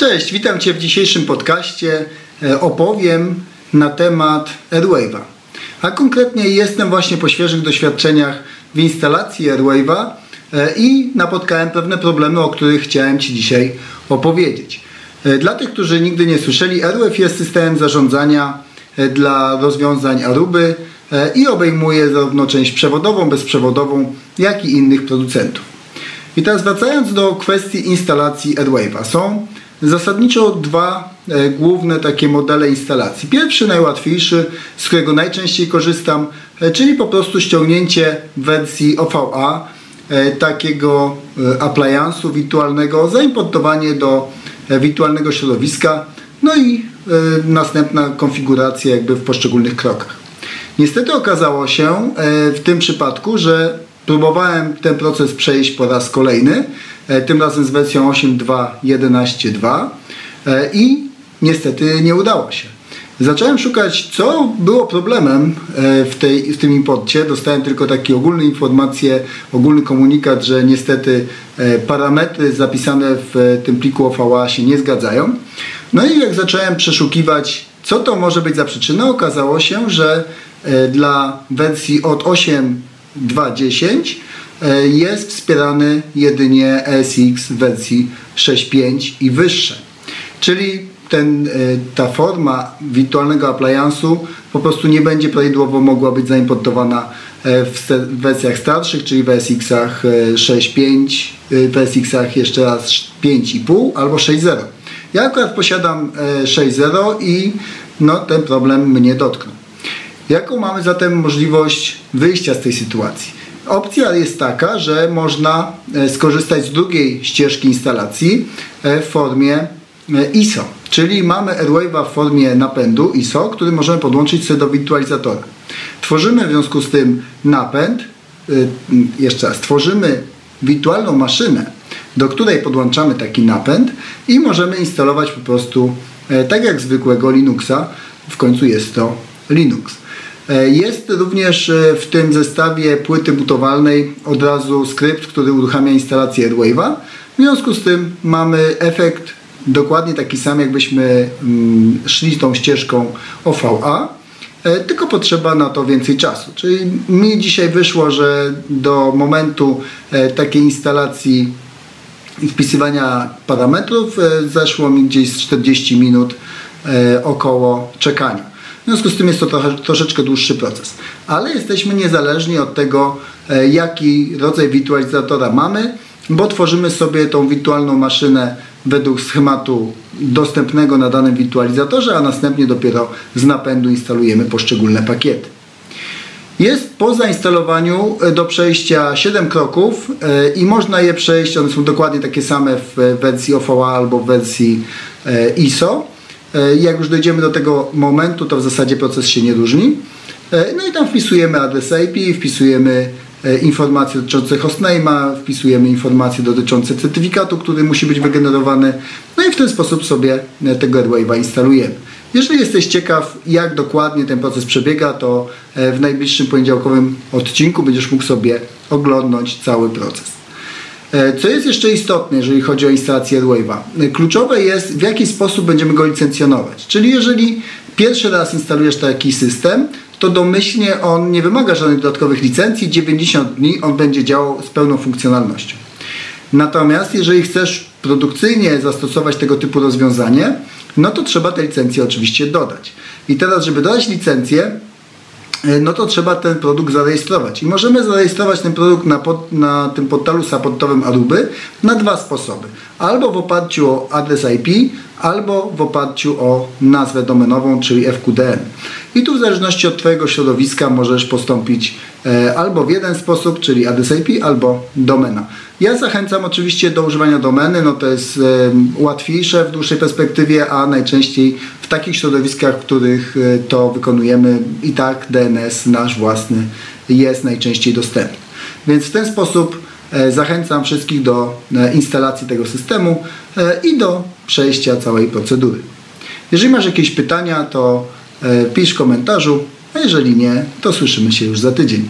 Cześć, witam Cię w dzisiejszym podcaście. E, opowiem na temat AirWave'a. A konkretnie jestem właśnie po świeżych doświadczeniach w instalacji AirWave'a e, i napotkałem pewne problemy, o których chciałem Ci dzisiaj opowiedzieć. E, dla tych, którzy nigdy nie słyszeli, AirWave jest systemem zarządzania dla rozwiązań Aruby i obejmuje zarówno część przewodową, bezprzewodową, jak i innych producentów. I teraz wracając do kwestii instalacji AirWave'a. Są zasadniczo dwa e, główne takie modele instalacji. Pierwszy, najłatwiejszy, z którego najczęściej korzystam, e, czyli po prostu ściągnięcie wersji OVA, e, takiego appliance'u wirtualnego, zaimportowanie do wirtualnego środowiska, no i następna konfiguracja jakby w poszczególnych krokach. Niestety okazało się w tym przypadku, że próbowałem ten proces przejść po raz kolejny, e, tym razem z wersją 8.2.11.2 e, i niestety nie udało się. Zacząłem szukać, co było problemem e, w, tej, w tym imporcie. Dostałem tylko takie ogólne informacje, ogólny komunikat, że niestety parametry zapisane w tym pliku OVA się nie zgadzają. No i jak zacząłem przeszukiwać, co to może być za przyczyna, okazało się, że dla wersji od 8 2.10 e, jest wspierany jedynie SX w wersji 6.5 i wyższe. Czyli ten, e, ta forma wirtualnego appliance'u po prostu nie będzie prawidłowo mogła być zaimportowana e, w wersjach starszych, czyli w SX-ach 6.5, w SX-ach jeszcze raz 5.5 albo 6.0. Ja akurat posiadam 6.0 i no, ten problem mnie dotknął. Jaką mamy zatem możliwość wyjścia z tej sytuacji? Opcja jest taka, że można e, skorzystać z drugiej ścieżki instalacji e, w formie e, ISO, czyli mamy AirWave'a w formie napędu ISO, który możemy podłączyć sobie do wirtualizatora. Tworzymy w związku z tym napęd, jeszcze raz, tworzymy wirtualną maszynę, do której podłączamy taki napęd i możemy instalować po prostu tak jak zwykłego Linuxa, w końcu jest to Linux. E, jest również e, w tym zestawie płyty butowalnej od razu skrypt, który uruchamia instalację AirWave'a. W związku z tym mamy efekt dokładnie taki sam, jakbyśmy mm, szli tą ścieżką OVA, e, tylko potrzeba na to więcej czasu. Czyli mi dzisiaj wyszło, że do momentu takiej instalacji i wpisywania parametrów zeszło mi gdzieś 40 minut około czekania. Związku z tym jest to trochę, troszeczkę dłuższy proces. Ale jesteśmy niezależni od tego, e, jaki rodzaj wirtualizatora mamy, bo tworzymy sobie tą wirtualną maszynę według schematu dostępnego na danym wirtualizatorze, a następnie dopiero z napędu instalujemy poszczególne pakiety. Jest po zainstalowaniu e, do przejścia 7 kroków e, i można je przejść, one są dokładnie takie same w wersji OVA albo w wersji ISO. E, jak już dojdziemy do tego momentu, to w zasadzie proces się nie różni. E, no i tam wpisujemy adres IP, wpisujemy e, informacje dotyczące hostname'a, wpisujemy informacje dotyczące certyfikatu, który musi być wygenerowany. No i w ten sposób sobie tego AirWave'a instalujemy. Jeżeli jesteś ciekaw, jak dokładnie ten proces przebiega, to w najbliższym poniedziałkowym odcinku będziesz mógł sobie oglądnąć cały proces. E, co jest jeszcze istotne, jeżeli chodzi o instalację AirWave'a? E, kluczowe jest, w jaki sposób będziemy go licencjonować. Czyli jeżeli pierwszy raz instalujesz taki system, to domyślnie on nie wymaga żadnych dodatkowych licencji, 90 dni on będzie działał z pełną funkcjonalnością. Natomiast jeżeli chcesz produkcyjnie zastosować tego typu rozwiązanie, no to trzeba te licencje oczywiście dodać. I teraz, żeby dodać licencję, no to trzeba ten produkt zarejestrować. I możemy zarejestrować ten produkt na, pod, na tym portalu supportowym Aruby na dwa sposoby. Albo w oparciu o adres IP, albo w oparciu o nazwę domenową, czyli FQDN. I tu w zależności od Twojego środowiska możesz postąpić e, albo w jeden sposób, czyli adres IP, albo domena. Ja zachęcam oczywiście do używania domeny, no to jest łatwiejsze w dłuższej perspektywie, a najczęściej w takich środowiskach, w których e, to wykonujemy i tak DNS nasz własny jest najczęściej dostępny. Więc w ten sposób e, zachęcam wszystkich do instalacji tego systemu i do przejścia całej procedury. Jeżeli masz jakieś pytania, to pisz w komentarzu, a jeżeli nie, to słyszymy się już za tydzień.